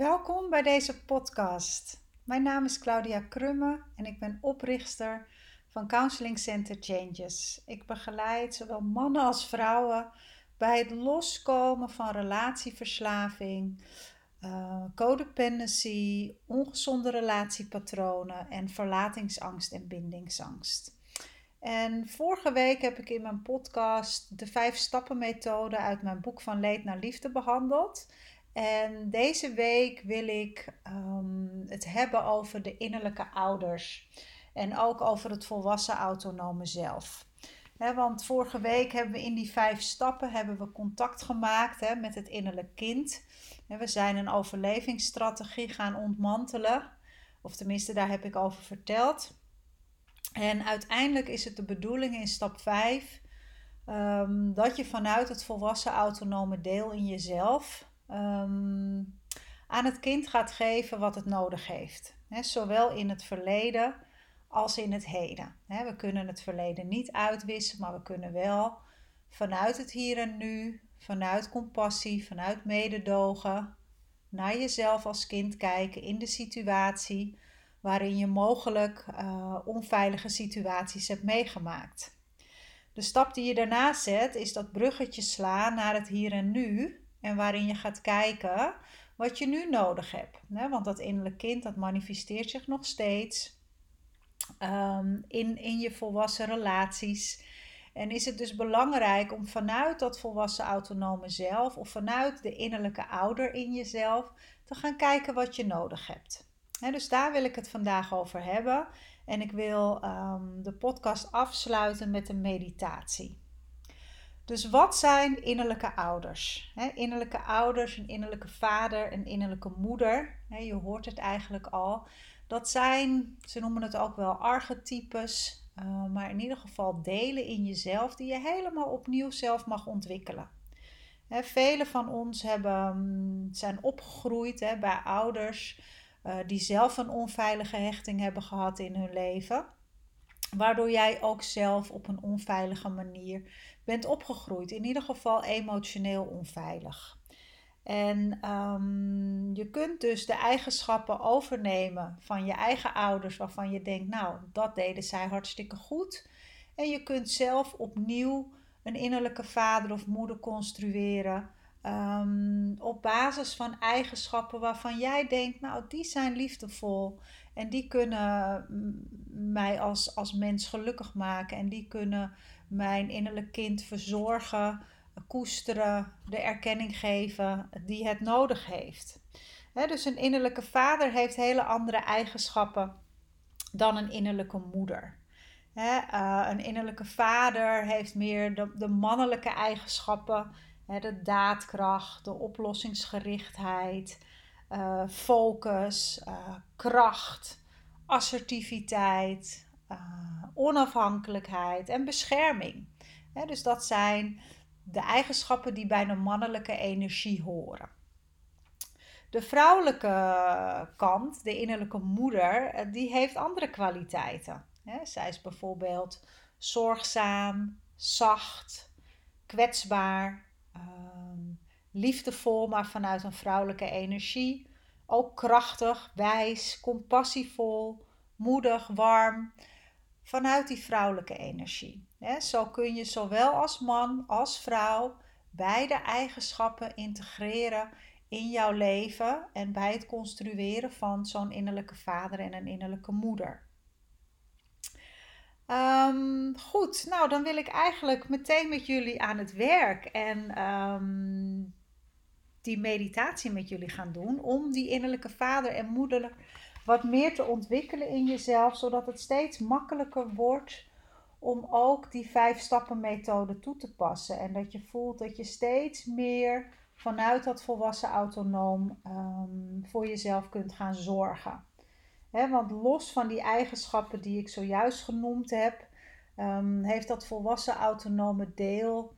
Welkom bij deze podcast. Mijn naam is Claudia Krumme en ik ben oprichter van Counseling Center Changes. Ik begeleid zowel mannen als vrouwen bij het loskomen van relatieverslaving, uh, codependency, ongezonde relatiepatronen en verlatingsangst en bindingsangst. En vorige week heb ik in mijn podcast de vijf stappen methode uit mijn boek van leed naar liefde behandeld. En deze week wil ik ehm, het hebben over de innerlijke ouders. En ook over het volwassen autonome zelf. want vorige week hebben we in die vijf stappen hebben we contact gemaakt met het innerlijk kind. we zijn een overlevingsstrategie gaan ontmantelen. Of tenminste, daar heb ik over verteld. En uiteindelijk is het de bedoeling in stap 5 ehm, dat je vanuit het volwassen autonome deel in jezelf Ehm, aan het kind gaat geven wat het nodig heeft. zowel in het verleden als in het heden. we kunnen het verleden niet uitwissen, maar we kunnen wel vanuit het hier en nu, vanuit compassie, vanuit mededogen, naar jezelf als kind kijken in de situatie waarin je mogelijk uh, onveilige situaties hebt meegemaakt. De stap die je daarna zet is dat bruggetje slaan naar het hier en nu en waarin je gaat kijken wat je nu nodig hebt. Want dat innerlijk kind dat manifesteert zich nog steeds ehm, in, in je volwassen relaties. En is het dus belangrijk om vanuit dat volwassen autonome zelf of vanuit de innerlijke ouder in jezelf te gaan kijken wat je nodig hebt. dus daar wil ik het vandaag over hebben. En ik wil ehm, de podcast afsluiten met een meditatie. Dus wat zijn innerlijke ouders? innerlijke ouders, een innerlijke vader, een innerlijke moeder. je hoort het eigenlijk al. Dat zijn, ze noemen het ook wel archetypes, uh, maar in ieder geval delen in jezelf die je helemaal opnieuw zelf mag ontwikkelen. He, vele van ons hebben, mm, zijn opgegroeid bij ouders uh, die zelf een onveilige hechting hebben gehad in hun leven. Waardoor jij ook zelf op een onveilige manier bent opgegroeid. In ieder geval emotioneel onveilig. En ehm, je kunt dus de eigenschappen overnemen van je eigen ouders, waarvan je denkt, nou, dat deden zij hartstikke goed. En je kunt zelf opnieuw een innerlijke vader of moeder construeren. Ehm, op basis van eigenschappen waarvan jij denkt, nou, die zijn liefdevol. En die kunnen mij als, als mens gelukkig maken. En die kunnen mijn innerlijk kind verzorgen, koesteren, de erkenning geven die het nodig heeft. dus een innerlijke vader heeft hele andere eigenschappen dan een innerlijke moeder. Eh, een innerlijke vader heeft meer de, mannelijke eigenschappen, de daadkracht, de oplossingsgerichtheid, uh, focus, uh, kracht, assertiviteit, uh, onafhankelijkheid en bescherming. dus dat zijn de eigenschappen die bij de mannelijke energie horen. De vrouwelijke kant, de innerlijke moeder, die heeft andere kwaliteiten. zij is bijvoorbeeld zorgzaam, zacht, kwetsbaar, ehm, liefdevol, maar vanuit een vrouwelijke energie. Ook krachtig, wijs, compassievol, moedig, warm, vanuit die vrouwelijke energie. Zo kun je zowel als man als vrouw beide eigenschappen integreren in jouw leven en bij het construeren van zo'n innerlijke vader en een innerlijke moeder. Ehm, goed, nou dan wil ik eigenlijk meteen met jullie aan het werk en ehm, die meditatie met jullie gaan doen om die innerlijke vader en moeder wat meer te ontwikkelen in jezelf, zodat het steeds makkelijker wordt om ook die vijf stappen methode toe te passen. En dat je voelt dat je steeds meer vanuit dat volwassen autonoom um, voor jezelf kunt gaan zorgen. want los van die eigenschappen die ik zojuist genoemd heb, um, heeft dat volwassen autonome deel,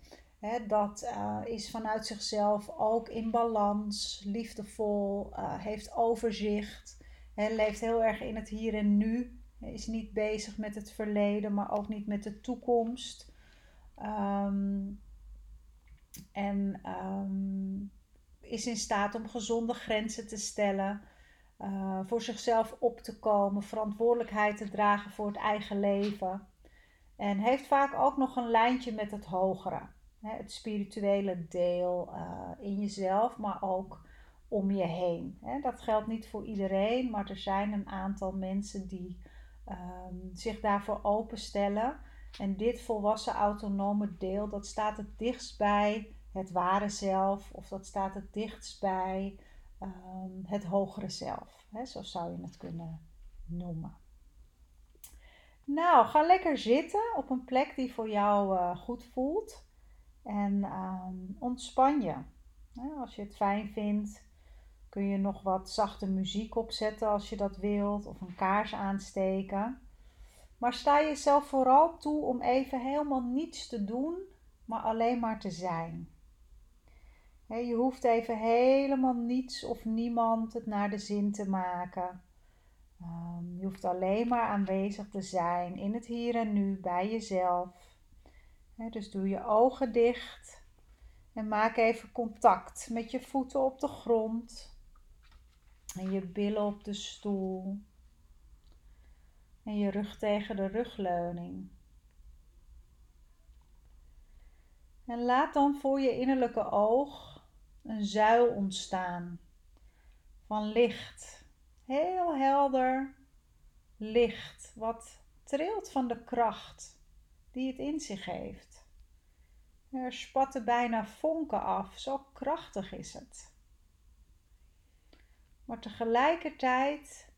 dat uh, is vanuit zichzelf ook in balans, liefdevol, uh, heeft overzicht. Hij leeft heel erg in het hier en nu. Is niet bezig met het verleden, maar ook niet met de toekomst. Um, en um, is in staat om gezonde grenzen te stellen, uh, voor zichzelf op te komen, verantwoordelijkheid te dragen voor het eigen leven. En heeft vaak ook nog een lijntje met het hogere, het spirituele deel uh, in jezelf, maar ook om je heen. Dat geldt niet voor iedereen, maar er zijn een aantal mensen die um, zich daarvoor openstellen. En dit volwassen autonome deel, dat staat het dichtst bij het ware zelf, of dat staat het dichtst bij um, het hogere zelf. Zo zou je het kunnen noemen. Nou, ga lekker zitten op een plek die voor jou uh, goed voelt. En um, ontspan je. Als je het fijn vindt, kun je nog wat zachte muziek opzetten als je dat wilt, of een kaars aansteken. Maar sta jezelf vooral toe om even helemaal niets te doen, maar alleen maar te zijn. Je hoeft even helemaal niets of niemand het naar de zin te maken. Ehm, je hoeft alleen maar aanwezig te zijn in het hier en nu bij jezelf. Dus doe je ogen dicht en maak even contact met je voeten op de grond en je billen op de stoel en je rug tegen de rugleuning. En laat dan voor je innerlijke oog een zuil ontstaan van licht. Heel helder licht, wat trilt van de kracht die het in zich heeft. Er spatten bijna vonken af, zo krachtig is het. Maar tegelijkertijd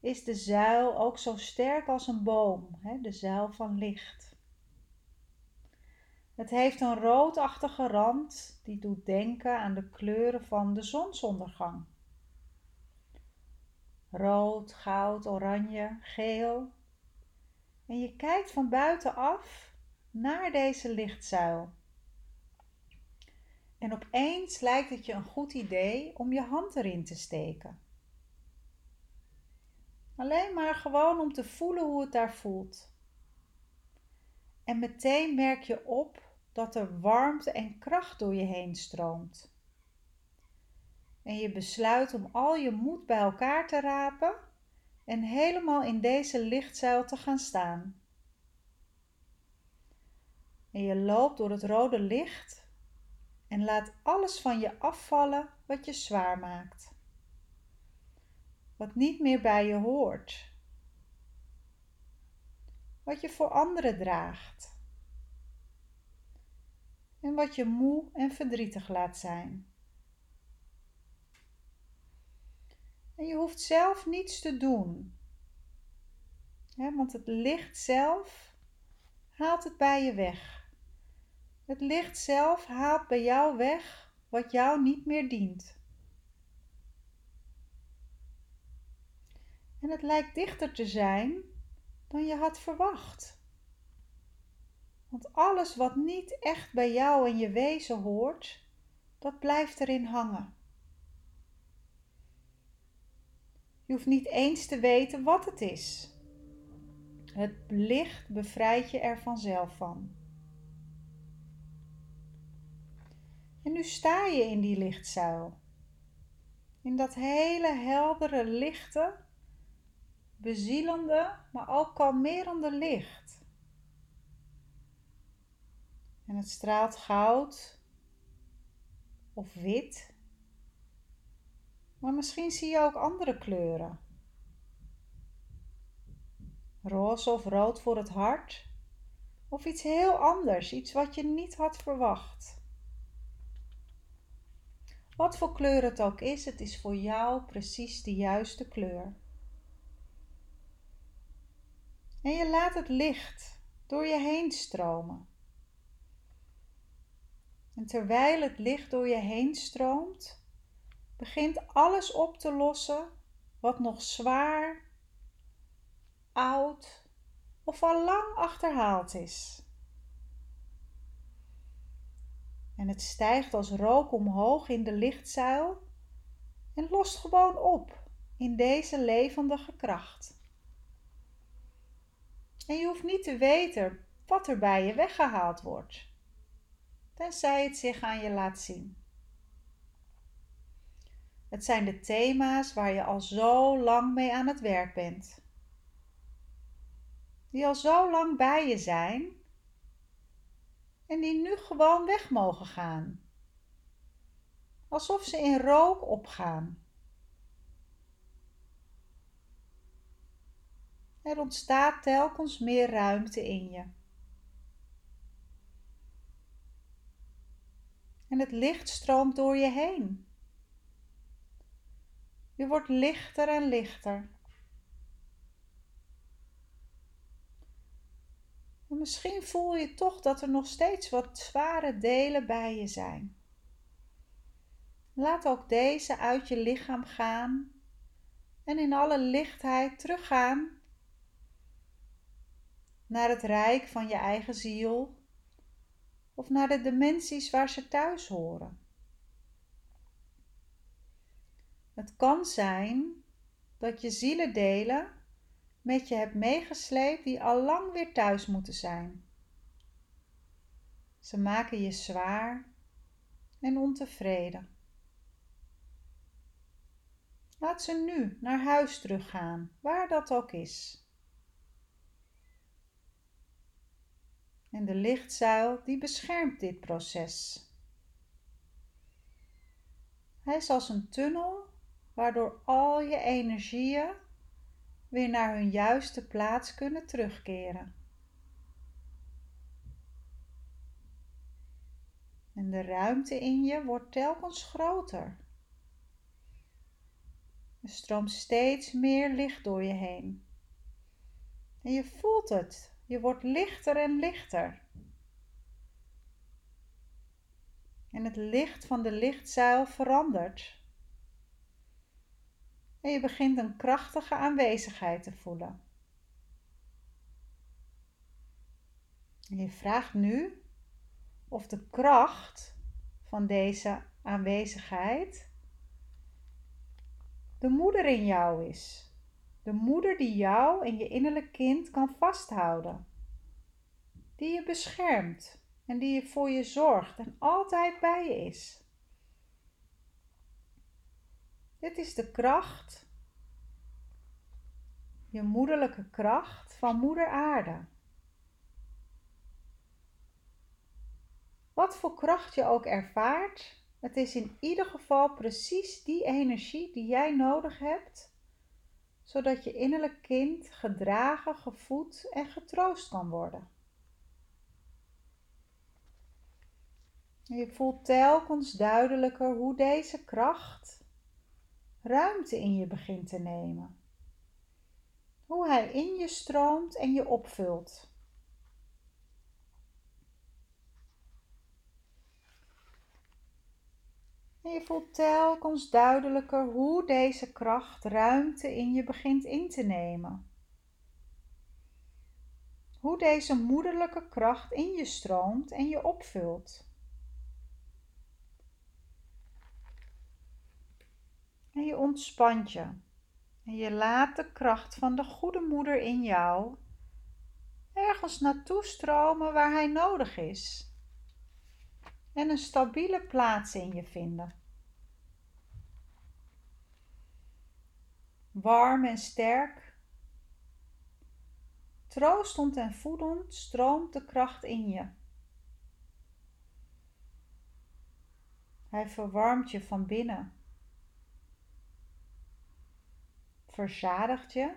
is de zuil ook zo sterk als een boom, hè, de zuil van licht. Het heeft een roodachtige rand die doet denken aan de kleuren van de zonsondergang. Rood, goud, oranje, geel. En je kijkt van buitenaf naar deze lichtzuil. En opeens lijkt het je een goed idee om je hand erin te steken. Alleen maar gewoon om te voelen hoe het daar voelt. En meteen merk je op dat er warmte en kracht door je heen stroomt. En je besluit om al je moed bij elkaar te rapen en helemaal in deze lichtzuil te gaan staan. En je loopt door het rode licht en laat alles van je afvallen wat je zwaar maakt wat niet meer bij je hoort, wat je voor anderen draagt en wat je moe en verdrietig laat zijn. En je hoeft zelf niets te doen, hè, want het licht zelf haalt het bij je weg. Het licht zelf haalt bij jou weg wat jou niet meer dient. en het lijkt dichter te zijn dan je had verwacht. Want alles wat niet echt bij jou en je wezen hoort, dat blijft erin hangen. Je hoeft niet eens te weten wat het is. Het licht bevrijdt je er vanzelf van. En nu sta je in die lichtzuil. In dat hele heldere, lichte, bezielende, maar ook kalmerende licht. En het straalt goud of wit. Maar misschien zie je ook andere kleuren. Roze of rood voor het hart. Of iets heel anders, iets wat je niet had verwacht. Wat voor kleur het ook is, het is voor jou precies de juiste kleur. En je laat het licht door je heen stromen. En terwijl het licht door je heen stroomt, begint alles op te lossen wat nog zwaar, oud of al lang achterhaald is. En het stijgt als rook omhoog in de lichtzuil en lost gewoon op in deze levendige kracht. En je hoeft niet te weten wat er bij je weggehaald wordt, tenzij het zich aan je laat zien. Het zijn de thema's waar je al zo lang mee aan het werk bent. Die al zo lang bij je zijn en die nu gewoon weg mogen gaan. Alsof ze in rook opgaan. Er ontstaat telkens meer ruimte in je. En het licht stroomt door je heen. Je wordt lichter en lichter. En misschien voel je toch dat er nog steeds wat zware delen bij je zijn. Laat ook deze uit je lichaam gaan en in alle lichtheid teruggaan naar het rijk van je eigen ziel of naar de dimensies waar ze thuis horen. Het kan zijn dat je zielendelen met je hebt meegesleept die al lang weer thuis moeten zijn. Ze maken je zwaar en ontevreden. Laat ze nu naar huis teruggaan, waar dat ook is. En de lichtzuil die beschermt dit proces. Hij is als een tunnel waardoor al je energieën weer naar hun juiste plaats kunnen terugkeren. En de ruimte in je wordt telkens groter. Er stroomt steeds meer licht door je heen. En je voelt het. Je wordt lichter en lichter. En het licht van de lichtzuil verandert. En je begint een krachtige aanwezigheid te voelen. En je vraagt nu of de kracht van deze aanwezigheid de moeder in jou is. De moeder die jou en je innerlijk kind kan vasthouden. Die je beschermt en die voor je zorgt en altijd bij je is. Dit is de kracht, je moederlijke kracht van Moeder Aarde. Wat voor kracht je ook ervaart, het is in ieder geval precies die energie die jij nodig hebt, zodat je innerlijk kind gedragen, gevoed en getroost kan worden. Je voelt telkens duidelijker hoe deze kracht ruimte in je begint te nemen. Hoe hij in je stroomt en je opvult. En je voelt telkens duidelijker hoe deze kracht ruimte in je begint in te nemen. Hoe deze moederlijke kracht in je stroomt en je opvult. En je ontspant je. En je laat de kracht van de goede moeder in jou ergens naartoe stromen waar hij nodig is. En een stabiele plaats in je vinden. Warm en sterk. Troostend en voedend stroomt de kracht in je. Hij verwarmt je van binnen verzadigt je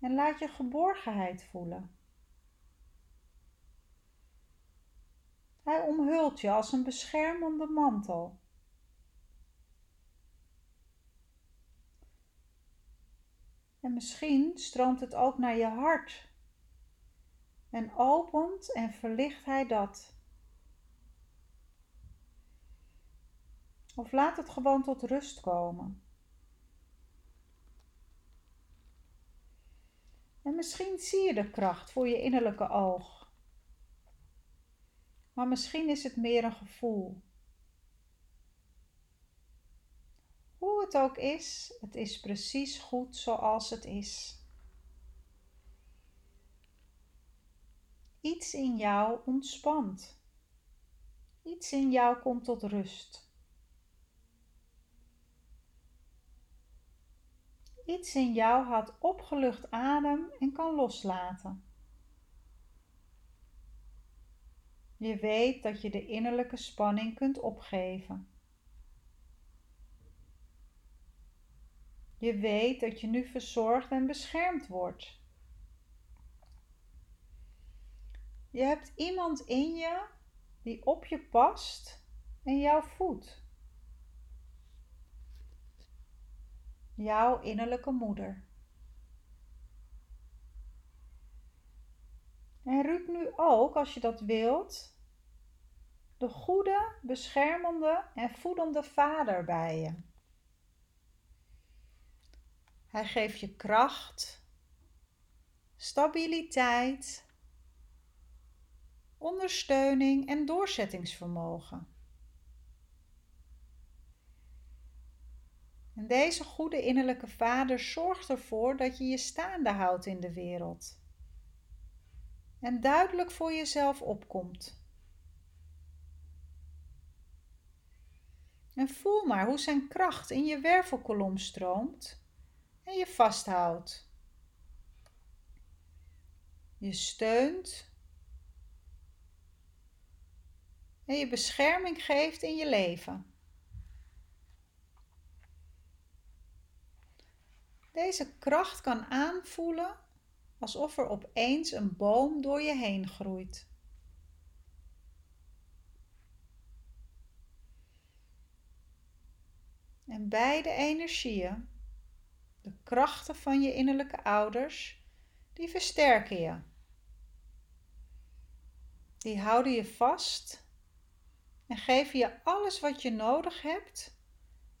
en laat je geborgenheid voelen. Hij omhult je als een beschermende mantel. En misschien stroomt het ook naar je hart. En opent en verlicht hij dat. Of laat het gewoon tot rust komen. En misschien zie je de kracht voor je innerlijke oog. Maar misschien is het meer een gevoel. Hoe het ook is, het is precies goed zoals het is. Iets in jou ontspant. Iets in jou komt tot rust. Iets in jou had opgelucht adem en kan loslaten. Je weet dat je de innerlijke spanning kunt opgeven. Je weet dat je nu verzorgd en beschermd wordt. Je hebt iemand in je die op je past en jou voedt. Jouw innerlijke moeder. En roep nu ook, als je dat wilt, de goede, beschermende en voedende vader bij je. Hij geeft je kracht, stabiliteit, ondersteuning en doorzettingsvermogen. En deze goede innerlijke vader zorgt ervoor dat je je staande houdt in de wereld. En duidelijk voor jezelf opkomt. En voel maar hoe zijn kracht in je wervelkolom stroomt en je vasthoudt. Je steunt en je bescherming geeft in je leven. Deze kracht kan aanvoelen alsof er opeens een boom door je heen groeit. En beide energieën, de krachten van je innerlijke ouders, die versterken je. Die houden je vast en geven je alles wat je nodig hebt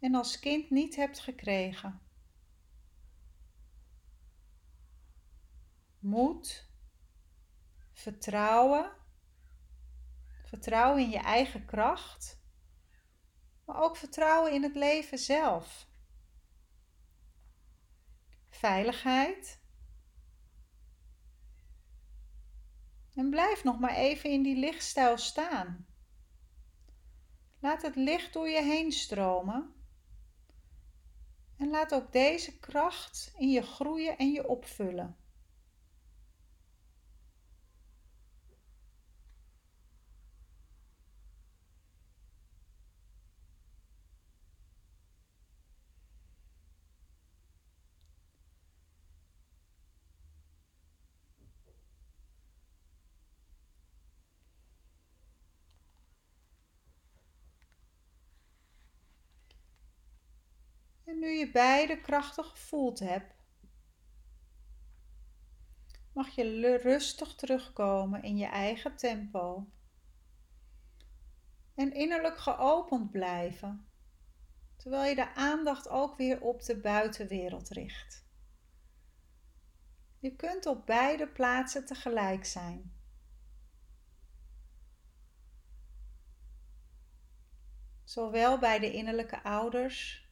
en als kind niet hebt gekregen. Moed, vertrouwen, vertrouwen in je eigen kracht, maar ook vertrouwen in het leven zelf. Veiligheid. En blijf nog maar even in die lichtstijl staan. Laat het licht door je heen stromen. En laat ook deze kracht in je groeien en je opvullen. Nu je beide krachtig gevoeld hebt, mag je rustig terugkomen in je eigen tempo. En innerlijk geopend blijven, terwijl je de aandacht ook weer op de buitenwereld richt. Je kunt op beide plaatsen tegelijk zijn. Zowel bij de innerlijke ouders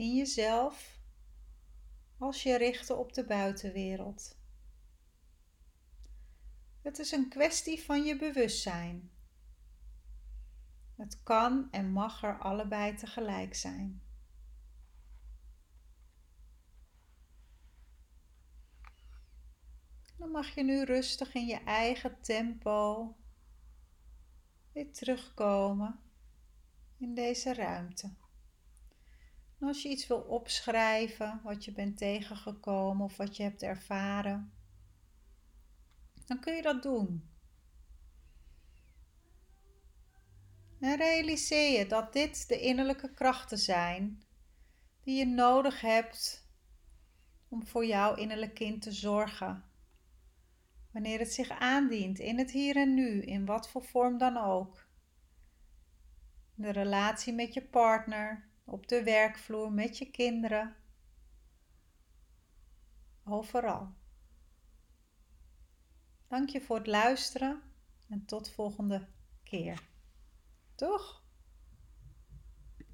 in jezelf als je richten op de buitenwereld. Het is een kwestie van je bewustzijn. Het kan en mag er allebei tegelijk zijn. Dan mag je nu rustig in je eigen tempo weer terugkomen in deze ruimte als je iets wil opschrijven, wat je bent tegengekomen of wat je hebt ervaren, dan kun je dat doen. En realiseer je dat dit de innerlijke krachten zijn die je nodig hebt om voor jouw innerlijk kind te zorgen. Wanneer het zich aandient in het hier en nu, in wat voor vorm dan ook. De relatie met je partner, op de werkvloer met je kinderen. Overal. Dank je voor het luisteren en tot volgende keer. Toch?